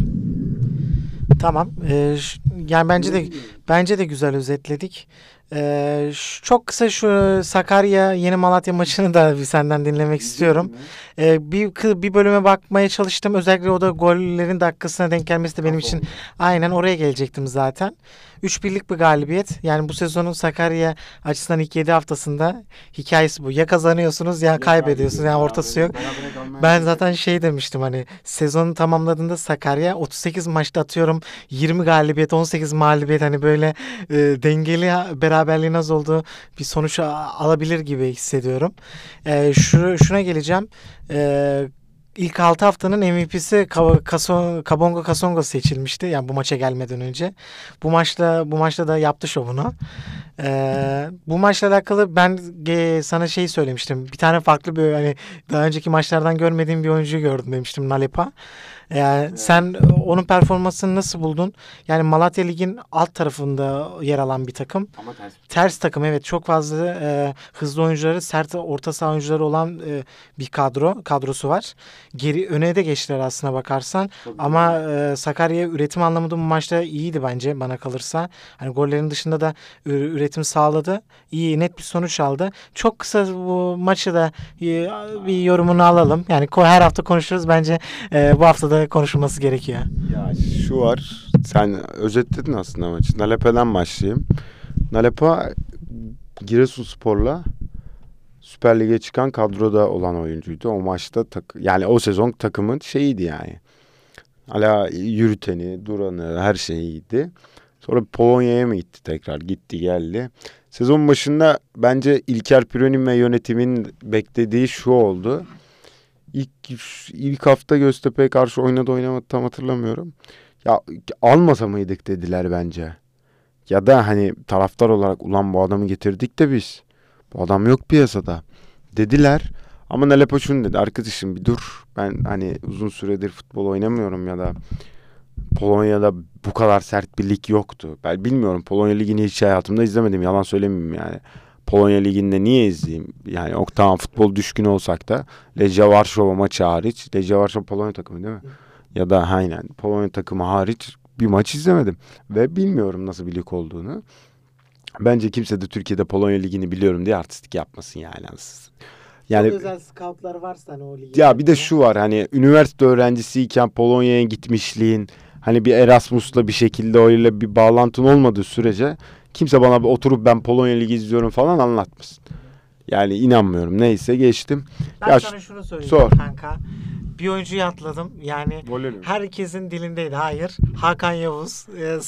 Tamam. Ee, yani bence de bence de güzel özetledik. Ee, çok kısa şu Sakarya Yeni Malatya maçını da bir senden dinlemek istiyorum. Ee, bir bir bölüme bakmaya çalıştım. Özellikle o da gollerin dakikasına denk gelmesi de benim için aynen oraya gelecektim zaten. 3 birlik bir galibiyet. Yani bu sezonun Sakarya açısından ilk 7 haftasında hikayesi bu. Ya kazanıyorsunuz ya kaybediyorsunuz. Yani ortası yok. Ben zaten şey demiştim hani sezonu tamamladığında Sakarya 38 maçta atıyorum 20 galibiyet 18 mağlubiyet hani böyle e, dengeli beraberliğin az olduğu bir sonuç alabilir gibi hissediyorum. E, şu, şuna geleceğim. E, ilk 6 haftanın MVP'si Kabongo Kasongo seçilmişti. Yani bu maça gelmeden önce. Bu maçta bu maçta da yaptı şovunu. Ee, bu maçla alakalı ben sana şey söylemiştim. Bir tane farklı bir hani daha önceki maçlardan görmediğim bir oyuncuyu gördüm demiştim Nalepa. Yani evet. sen onun performansını nasıl buldun? Yani Malatya Lig'in alt tarafında yer alan bir takım. Ama ters. Ters takım evet çok fazla e, hızlı oyuncuları, sert orta saha oyuncuları olan e, bir kadro kadrosu var. Geri öne de geçtiler aslına bakarsan. Tabii Ama e, Sakarya üretim anlamında bu maçta iyiydi bence bana kalırsa. Hani gollerin dışında da üretim sağladı. İyi net bir sonuç aldı. Çok kısa bu maçı da e, bir yorumunu alalım. Yani her hafta konuşuruz bence e, bu hafta da konuşulması gerekiyor. Ya şu var. Sen özetledin aslında maçı. Nalepe'den başlayayım. Nalepa Giresunspor'la Süper Lig'e çıkan kadroda olan oyuncuydu. O maçta tak yani o sezon takımın şeyiydi yani. Hala yürüteni, duranı, her şeyiydi. Sonra Polonya'ya mı gitti tekrar? Gitti geldi. Sezon başında bence İlker Püren'in ve yönetimin beklediği şu oldu ilk ilk hafta Göztepe'ye karşı oynadı oynamadı tam hatırlamıyorum. Ya almasa mıydık dediler bence. Ya da hani taraftar olarak ulan bu adamı getirdik de biz. Bu adam yok piyasada. Dediler. Ama Nalepo şunu dedi. Arkadaşım bir dur. Ben hani uzun süredir futbol oynamıyorum ya da Polonya'da bu kadar sert bir lig yoktu. Ben bilmiyorum. Polonya ligini hiç hayatımda izlemedim. Yalan söylemeyeyim yani. Polonya Ligi'nde niye izleyeyim? Yani o tamam futbol düşkün olsak da Legia Varşova maçı hariç. Legia Varşova Polonya takımı değil mi? Ya da aynen Polonya takımı hariç bir maç izlemedim. Ve bilmiyorum nasıl bir lig olduğunu. Bence kimse de Türkiye'de Polonya Ligi'ni biliyorum diye artistik yapmasın yani. Yani Çok özel scoutlar varsa hani o ligi. Ya bir de şu var hani üniversite öğrencisiyken Polonya'ya gitmişliğin hani bir Erasmus'la bir şekilde öyle bir bağlantın olmadığı sürece kimse bana oturup ben Polonya Ligi izliyorum falan anlatmasın. Yani inanmıyorum. Neyse geçtim. Ben ya sana şunu söyleyeyim sor. kanka. Bir oyuncuyu atladım. Yani Volerim. herkesin dilindeydi. Hayır. Hakan Yavuz e,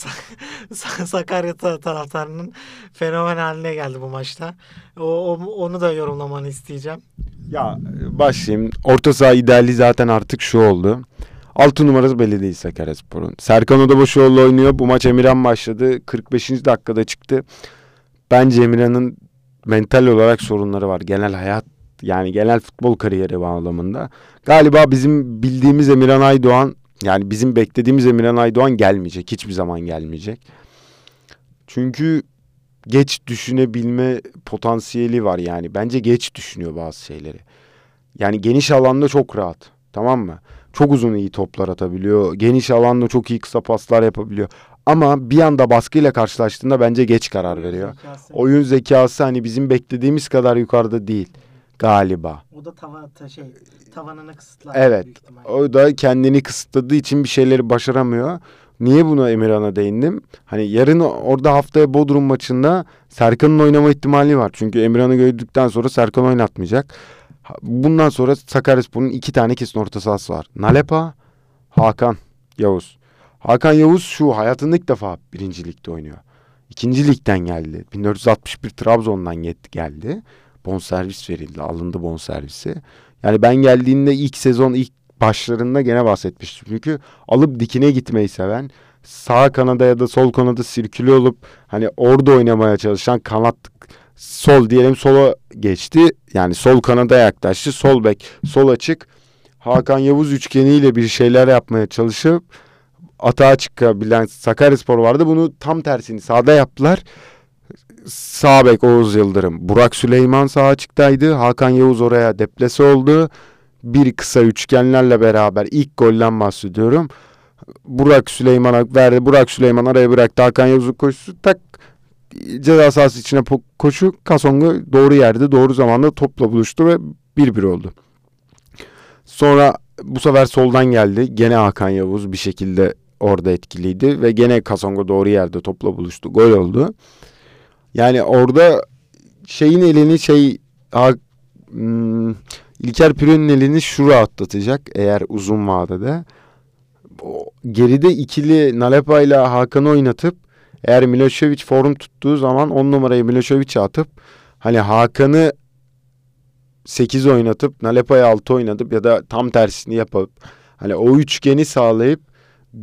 Sakarya taraftarının fenomen haline geldi bu maçta. O, o, onu da yorumlamanı isteyeceğim. Ya başlayayım. Orta saha ideali zaten artık şu oldu. 6 numarası belli değil Sakaryaspor'un. Serkan Odabaşıoğlu oynuyor. Bu maç Emirhan başladı. 45. dakikada çıktı. Bence Emirhan'ın mental olarak sorunları var. Genel hayat yani genel futbol kariyeri bağlamında. Galiba bizim bildiğimiz Emirhan Aydoğan yani bizim beklediğimiz Emirhan Aydoğan gelmeyecek. Hiçbir zaman gelmeyecek. Çünkü geç düşünebilme potansiyeli var yani. Bence geç düşünüyor bazı şeyleri. Yani geniş alanda çok rahat. Tamam mı? Çok uzun iyi toplar atabiliyor. Geniş alanda çok iyi kısa paslar yapabiliyor. Ama bir anda baskıyla karşılaştığında bence geç karar veriyor. Zekası. Oyun zekası hani bizim beklediğimiz kadar yukarıda değil galiba. O da tava ta şey tavanını kısıtlar. Evet. O da kendini kısıtladığı için bir şeyleri başaramıyor. Niye buna Emirhan'a değindim? Hani yarın orada haftaya Bodrum maçında Serkan'ın oynama ihtimali var. Çünkü Emirhan'ı gördükten sonra Serkan oynatmayacak. Bundan sonra Sakaryaspor'un iki tane kesin orta sahası var. Nalepa, Hakan Yavuz. Hakan Yavuz şu hayatında ilk defa birinci ligde oynuyor. İkinci ligden geldi. 1461 Trabzon'dan geldi. Bonservis verildi. Alındı bonservisi. Yani ben geldiğinde ilk sezon ilk başlarında gene bahsetmiştim. Çünkü alıp dikine gitmeyi seven, sağ kanada ya da sol kanada sirküle olup hani orada oynamaya çalışan kanat sol diyelim sola geçti. Yani sol kanada yaklaştı. Sol bek, sol açık. Hakan Yavuz üçgeniyle bir şeyler yapmaya çalışıp atağa çıkabilen Sakaryaspor vardı. Bunu tam tersini sağda yaptılar. Sağ bek Oğuz Yıldırım. Burak Süleyman sağ açıktaydı. Hakan Yavuz oraya deplese oldu. Bir kısa üçgenlerle beraber ilk golden bahsediyorum. Burak Süleyman'a verdi. Burak Süleyman araya bıraktı. Hakan Yavuz'un koşusu tak ceza sahası içine koşu Kasonga doğru yerde doğru zamanda topla buluştu ve 1-1 oldu. Sonra bu sefer soldan geldi. Gene Hakan Yavuz bir şekilde orada etkiliydi ve gene Kasonga doğru yerde topla buluştu. Gol oldu. Yani orada şeyin elini şey ha, hmm, İlker Pürü'nün elini şu rahatlatacak eğer uzun vadede. Geride ikili Nalepa ile Hakan'ı oynatıp eğer Milošević form tuttuğu zaman 10 numarayı Milošević'e atıp hani Hakan'ı 8 oynatıp Nalepa'yı 6 oynatıp ya da tam tersini yapıp hani o üçgeni sağlayıp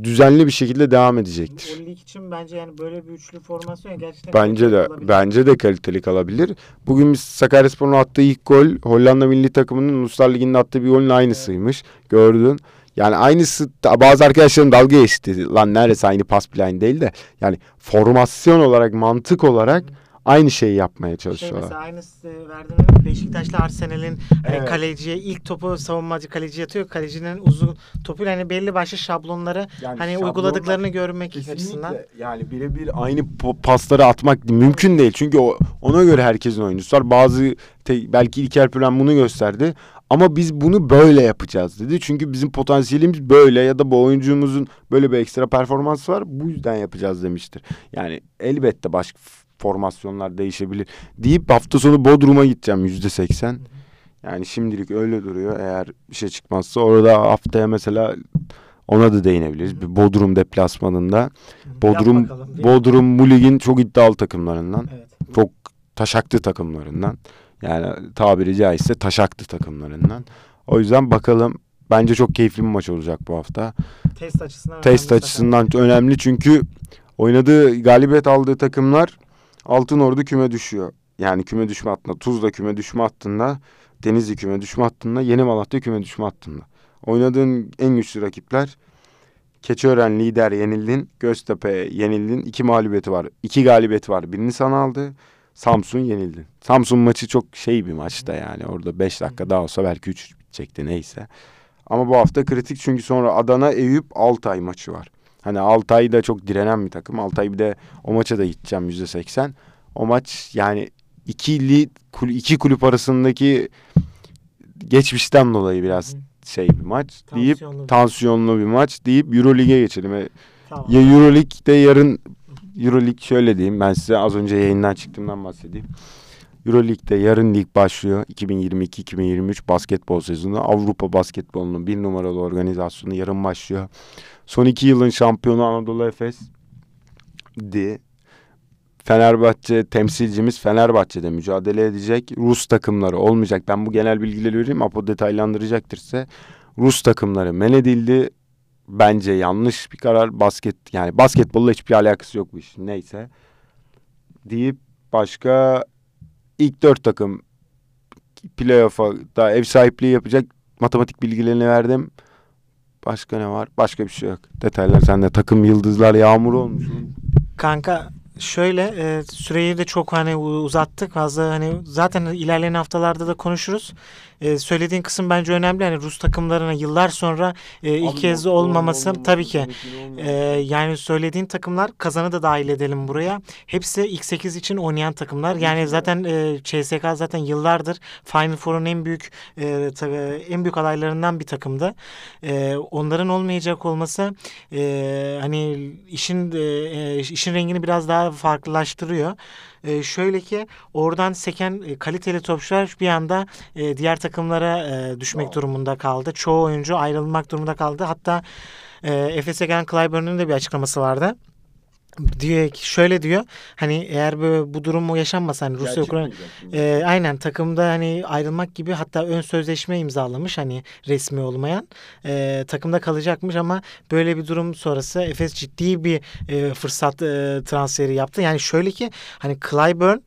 düzenli bir şekilde devam edecektir. O lig için bence yani böyle bir üçlü formasyon gerçekten Bence de kaliteli olabilir. bence de kaliteli kalabilir. Bugün biz Sakaryaspor'un attığı ilk gol Hollanda milli takımının Uluslar Ligi'nde attığı bir golün aynısıymış. Gördün. Yani aynısı bazı arkadaşlarım dalga geçti. Lan neresi aynı pas aynı değil de. Yani formasyon olarak mantık olarak aynı şeyi yapmaya Şey çalışıyorlar. mesela aynısı verdiğin örnek Beşiktaş'la Arsenal'in hani Evet. kaleciye ilk topu savunmacı kaleci atıyor. Kalecinin uzun topuyla hani belli başlı şablonları Yani hani uyguladıklarını görmek Kesinlikle. açısından. Yani birebir aynı pasları atmak mümkün değil. Çünkü o, ona göre herkesin oyuncusu var. Bazı te- belki İlker Püren bunu gösterdi. Ama biz bunu böyle yapacağız dedi. Çünkü bizim potansiyelimiz böyle ya da bu oyuncumuzun böyle bir ekstra performansı var. Bu yüzden yapacağız demiştir. Yani elbette başka formasyonlar değişebilir. Deyip hafta sonu Bodrum'a gideceğim yüzde seksen. Yani şimdilik öyle duruyor. Eğer bir şey çıkmazsa orada haftaya mesela ona da değinebiliriz. Bir Bodrum deplasmanında. Bodrum bakalım, Bodrum bu ligin çok iddialı takımlarından. Evet. Çok taşaklı takımlarından. Yani tabiri caizse taşaklı takımlarından. O yüzden bakalım. Bence çok keyifli bir maç olacak bu hafta. Test açısından Test önemli açısından önemli çünkü oynadığı galibiyet aldığı takımlar Altın Ordu küme düşüyor. Yani küme düşme hattında. Tuzla küme düşme hattında. Denizli küme düşme hattında. Yeni Malatya küme düşme hattında. Oynadığın en güçlü rakipler Keçiören lider yenildin. Göztepe yenildin. İki mağlubiyeti var. İki galibiyeti var. Birini sana aldı. Samsun yenildin. Samsun maçı çok şey bir maçta yani. Orada 5 dakika daha olsa belki 3 bitecekti neyse. Ama bu hafta kritik çünkü sonra Adana, Eyüp, Altay maçı var. Hani Altay da çok direnen bir takım. Altay bir de o maça da gideceğim yüzde seksen. O maç yani ikili kul- iki kulüp arasındaki geçmişten dolayı biraz şey bir maç deyip Tansiyonlu bir- tansiyonlu bir maç deyip Euroleague'e geçelim. E, Tamam. Ya Euroleague'de yarın Euroleague şöyle diyeyim ben size az önce yayından çıktığımdan bahsedeyim. Euroleague'de yarın lig başlıyor. 2022-2023 basketbol sezonu. Avrupa basketbolunun bir numaralı organizasyonu yarın başlıyor. Son iki yılın şampiyonu Anadolu Efes di. Fenerbahçe temsilcimiz Fenerbahçe'de mücadele edecek. Rus takımları olmayacak. Ben bu genel bilgileri vereyim. Apo detaylandıracaktır ise. Rus takımları men edildi. Bence yanlış bir karar. Basket yani basketbolla hiçbir alakası yok bu işin. Neyse. Deyip başka ilk dört takım playoff'a da ev sahipliği yapacak matematik bilgilerini verdim. Başka ne var? Başka bir şey yok. Detaylar sende. Takım yıldızlar yağmur olmuş. Kanka şöyle e, süreyi de çok hani uzattık fazla hani zaten ilerleyen haftalarda da konuşuruz. E, söylediğin kısım bence önemli. Hani Rus takımlarına yıllar sonra e, ilk kez olmaması tabii ki. E, yani söylediğin takımlar kazanı da dahil edelim buraya. Hepsi ilk 8 için oynayan takımlar. Yani zaten e, CSK zaten yıllardır Final Four'un en büyük e, ta- en büyük adaylarından bir takımdı. E, onların olmayacak olması e, hani işin e, e, işin rengini biraz daha farklılaştırıyor. E, şöyle ki oradan seken e, kaliteli topçular bir anda e, diğer takımlara e, düşmek Wow. durumunda kaldı. Çoğu oyuncu ayrılmak durumunda kaldı. Hatta e, Efes'e gelen Clyburn'un da bir açıklaması vardı. Diyor ki şöyle diyor hani eğer böyle bu durum yaşanmasa hani Rusya Ukrayna e, aynen takımda hani ayrılmak gibi hatta ön sözleşme imzalamış hani resmi olmayan e, takımda kalacakmış ama böyle bir durum sonrası Efes ciddi bir e, fırsat e, transferi yaptı. Yani şöyle ki hani Clyburn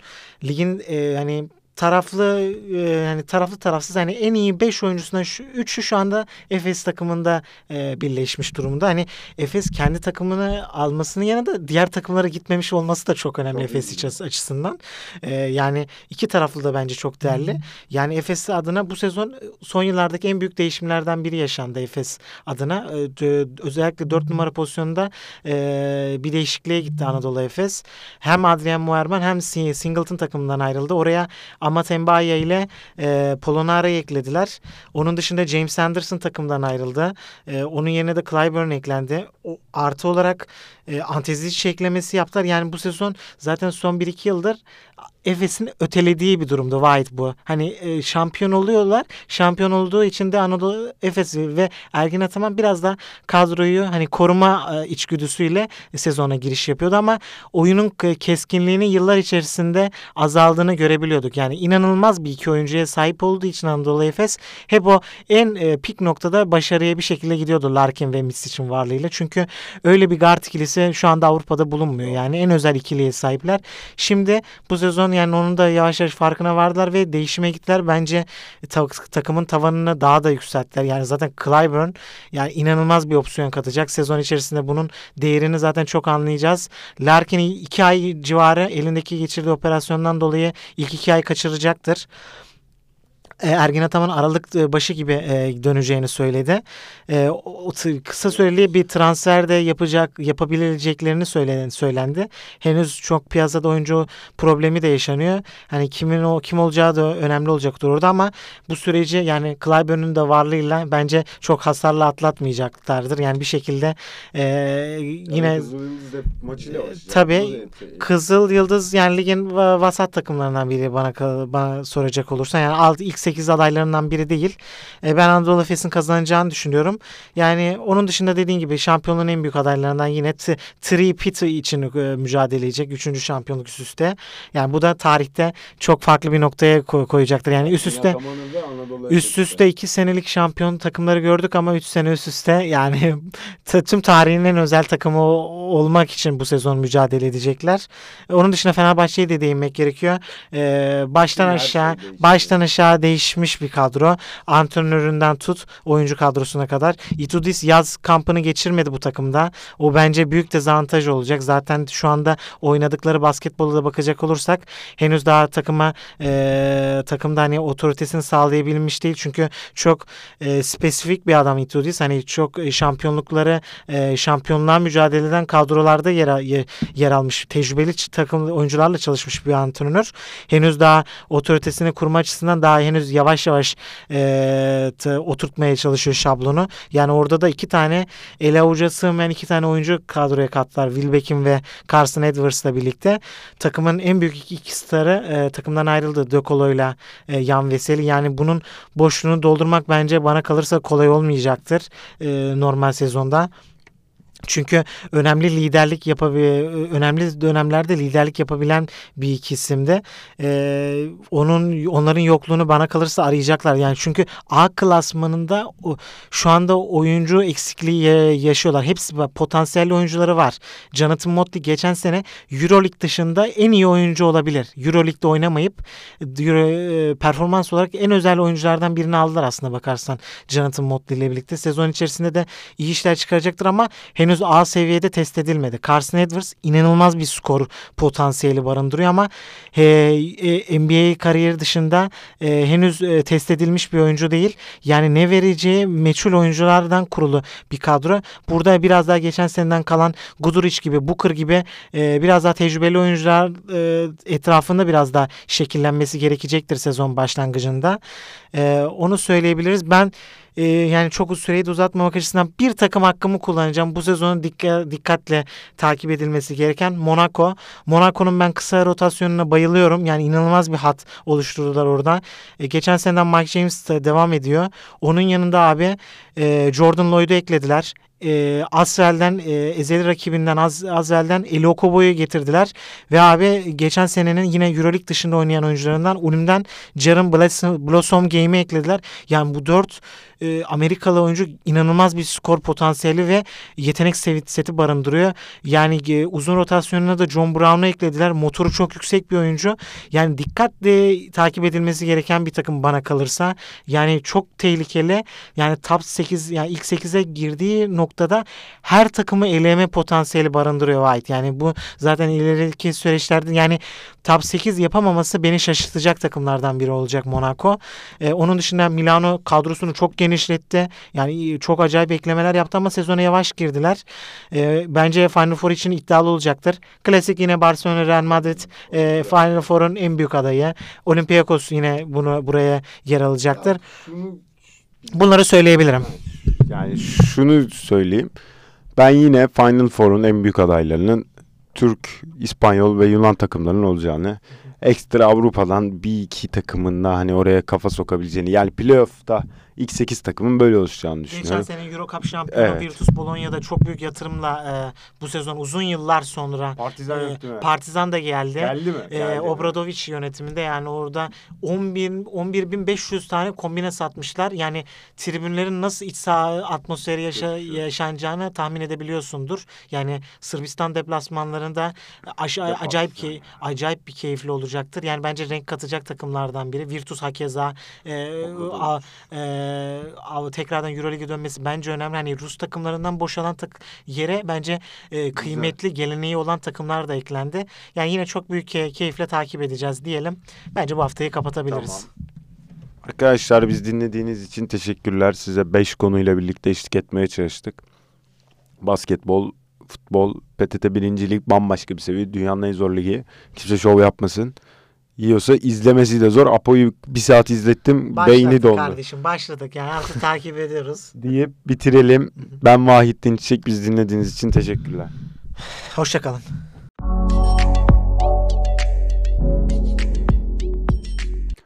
ligin e, hani taraflı e, yani taraflı tarafsız hani en iyi 5 oyuncusundan şu 3'ü şu anda Efes takımında e, birleşmiş durumda. Hani Efes kendi takımını almasının yanında diğer takımlara gitmemiş olması da çok önemli Çok Efes için açısından. E, yani iki taraflı da bence çok değerli. Yani Efes adına bu sezon e, son yıllardaki en büyük değişimlerden biri yaşandı Efes adına. E, özellikle 4 numara pozisyonunda e, bir değişikliğe gitti Anadolu Efes. Hem Adrian Muerman hem Si- Singleton takımından ayrıldı. Oraya Amat Mbaya ile e, Polonara'yı eklediler. Onun dışında James Anderson takımdan ayrıldı. E, onun yerine de Clyburn eklendi. O, artı olarak e, Antezic eklemesi yaptılar. Yani bu sezon zaten son 1-2 yıldır Efes'in ötelediği bir durumda White bu. Hani e, şampiyon oluyorlar. Şampiyon olduğu için de Anadolu Efes ve Ergin Ataman biraz da kadroyu hani koruma e, içgüdüsüyle sezona giriş yapıyordu ama oyunun keskinliğini yıllar içerisinde azaldığını görebiliyorduk. Yani inanılmaz bir iki oyuncuya sahip olduğu için Anadolu Efes hep o en e, pik noktada başarıya bir şekilde gidiyordu Larkin ve Misic'in varlığıyla. Çünkü öyle bir guard ikilisi şu anda Avrupa'da bulunmuyor. Yani en özel ikiliye sahipler. Şimdi bu sezon yani onun da yavaş yavaş farkına vardılar ve değişime gittiler. Bence ta- takımın tavanını daha da yükselttiler. Yani zaten Clyburn yani inanılmaz bir opsiyon katacak. Sezon içerisinde bunun değerini zaten çok anlayacağız. Larkin iki ay civarı elindeki geçirdiği operasyondan dolayı ilk iki ay kaçıracaktır. E, Ergin Ataman Aralık e, başı gibi e, döneceğini söyledi. O, kısa süreli bir transfer de yapacak yapabileceklerini söylendi. Henüz çok piyasada oyuncu problemi de yaşanıyor. Hani kimin o kim olacağı da önemli olacaktır orada ama bu süreci yani Clyburn'un da varlığıyla bence çok hasarlı atlatmayacaklardır. Yani bir şekilde e, yine maçıyla başlayacak. tabii, Kızıl Yıldız yani ligin va- vasat takımlarından biri bana bana soracak olursa yani alt ilk 8 adaylarından biri değil. E, ben Anadolu Efes'in kazanacağını düşünüyorum. Yani onun dışında dediğin gibi şampiyonluğun en büyük adaylarından yine Tri Pit için e, mücadele edecek. Üçüncü şampiyonluk üst üste. Yani bu da tarihte çok farklı bir noktaya koy- koyacaktır. Yani üst üste Üst üste iki senelik şampiyon takımları gördük ama üç sene üst üste yani tüm tarihin en özel takımı olmak için bu sezon mücadele edecekler. Onun dışında Fenerbahçe'ye de değinmek gerekiyor. Ee, baştan Her şey aşağı değişti. baştan aşağı değişmiş bir kadro. Antrenöründen tut oyuncu kadrosuna kadar. Itudis yaz kampını geçirmedi bu takımda. O bence büyük dezavantaj olacak. Zaten şu anda oynadıkları basketbolu da bakacak olursak henüz daha takıma e, takımda hani otoritesini sağlayabilmiş değil. Çünkü çok e, spesifik bir adam Itudis. Hani çok şampiyonlukları e, şampiyonluğa mücadele eden kadrolarda yer, yer, yer almış. Tecrübeli takım oyuncularla çalışmış bir antrenör. Henüz daha otoritesini kurma açısından daha henüz yavaş yavaş e, t- oturtmaya çalışıyor şablonu. Yani orada da iki tane ele avuca sığmayan iki tane oyuncu kadroya kattılar. Wilbeck'in ve Carson Edwards'la birlikte. Takımın en büyük iki, iki starı e, takımdan ayrıldı. De Colo'yla e, Yan Veseli. Yani bunun boşluğunu doldurmak bence bana kalırsa kolay olmayacaktır e, normal sezonda. Çünkü önemli liderlik yapabil önemli dönemlerde liderlik yapabilen bir iki isimde. Onun onların yokluğunu bana kalırsa arayacaklar. Yani çünkü A klasmanında o, şu anda oyuncu eksikliği ya- yaşıyorlar. Hepsi potansiyelli oyuncuları var. Jonathan Motley geçen sene EuroLeague dışında en iyi oyuncu olabilir. EuroLeague'de oynamayıp Euro, performans olarak en özel oyunculardan birini aldılar aslında bakarsan Jonathan Motley ile birlikte. Sezon içerisinde de iyi işler çıkaracaktır ama henüz A seviyede test edilmedi. Carson Edwards inanılmaz bir skor potansiyeli barındırıyor ama e, e, NBA kariyeri dışında e, henüz e, test edilmiş bir oyuncu değil. Yani ne vereceği meçhul oyunculardan kurulu bir kadro. Burada biraz daha geçen seneden kalan Guduric gibi, Booker gibi e, biraz daha tecrübeli oyuncular e, etrafında biraz daha şekillenmesi gerekecektir sezon başlangıcında. E, onu söyleyebiliriz. Ben e, yani çok süreyi de uzatmamak açısından bir takım hakkımı kullanacağım. Bu sezon sezonu dikka- dikkatle takip edilmesi gereken Monaco. Monaco'nun ben kısa rotasyonuna bayılıyorum. Yani inanılmaz bir hat oluşturdular orada. E, geçen seneden Mike James de devam ediyor. Onun yanında abi e, Jordan Lloyd'u eklediler. E, Asvel'den e, ezeli rakibinden Az, Asvel'den Eli Okobo'yu getirdiler. Ve abi geçen senenin yine Euroleague dışında oynayan oyuncularından Ulm'den Jaren Blossom, Blossom Game'i eklediler. Yani bu dört e, Amerikalı oyuncu inanılmaz bir skor potansiyeli ve yetenek seti barındırıyor. Yani e, uzun rotasyonuna da John Brown'u eklediler. Motoru çok yüksek bir oyuncu. Yani dikkatle takip edilmesi gereken bir takım bana kalırsa. Yani çok tehlikeli. Yani top 8 yani ilk 8'e girdiği noktada her takımı eleme potansiyeli barındırıyor White. Yani bu zaten ileriki süreçlerde yani top 8 yapamaması beni şaşırtacak takımlardan biri olacak Monaco. Ee, onun dışında Milano kadrosunu çok genişletti. Yani çok acayip eklemeler yaptı ama sezona yavaş girdiler. Ee, bence Final Four için iddialı olacaktır. Klasik yine Barcelona Real Madrid e, Final Four'un en büyük adayı. Olympiakos yine bunu buraya yer alacaktır. Bunları söyleyebilirim. Yani şunu söyleyeyim. Ben yine Final Four'un en büyük adaylarının Türk, İspanyol ve Yunan takımlarının olacağını, ekstra Avrupa'dan bir iki takımın da hani oraya kafa sokabileceğini, yani playoff'ta ilk 8 takımın böyle oluşacağını Geçen düşünüyorum. sene Euro Cup şampiyonu Evet. Virtus Bologna'da çok büyük yatırımla e, bu sezon uzun yıllar sonra Partizan e, mi? Partizan da geldi. Geldi mi? E, Geldi mi? Obradoviç yönetiminde yani orada 11 11.500 tane kombine satmışlar. Yani tribünlerin nasıl iç saha atmosferi yaşa, yaşanacağını tahmin edebiliyorsundur. Yani Sırbistan deplasmanlarında aşa- acayip ki acayip bir keyifli olacaktır. Yani bence renk katacak takımlardan biri. Virtus hakeza e, a- e, a- tekrardan Euroleague'e dönmesi bence önemli. Hani Rus takımlarından boşalan tak yere bence e, kıymetli geleneği olan takımlar da eklendi. Yani yine çok büyük key- keyifle takip edeceğiz diyelim. Bence bu haftayı kapatabiliriz. Arkadaşlar biz dinlediğiniz için teşekkürler. Size 5 konuyla birlikte eşlik etmeye çalıştık. Basketbol, futbol, PTT 1. Lig bambaşka bir seviye. Dünyanın en zor ligi. Kimse şov yapmasın. Yiyorsa izlemesi de zor. Apo'yu bir saat izlettim. Başladık beyni dondu. kardeşim başladık yani artık takip ediyoruz. Deyip bitirelim. Ben Vahittin Çiçek. Biz dinlediğiniz için teşekkürler. Hoşçakalın.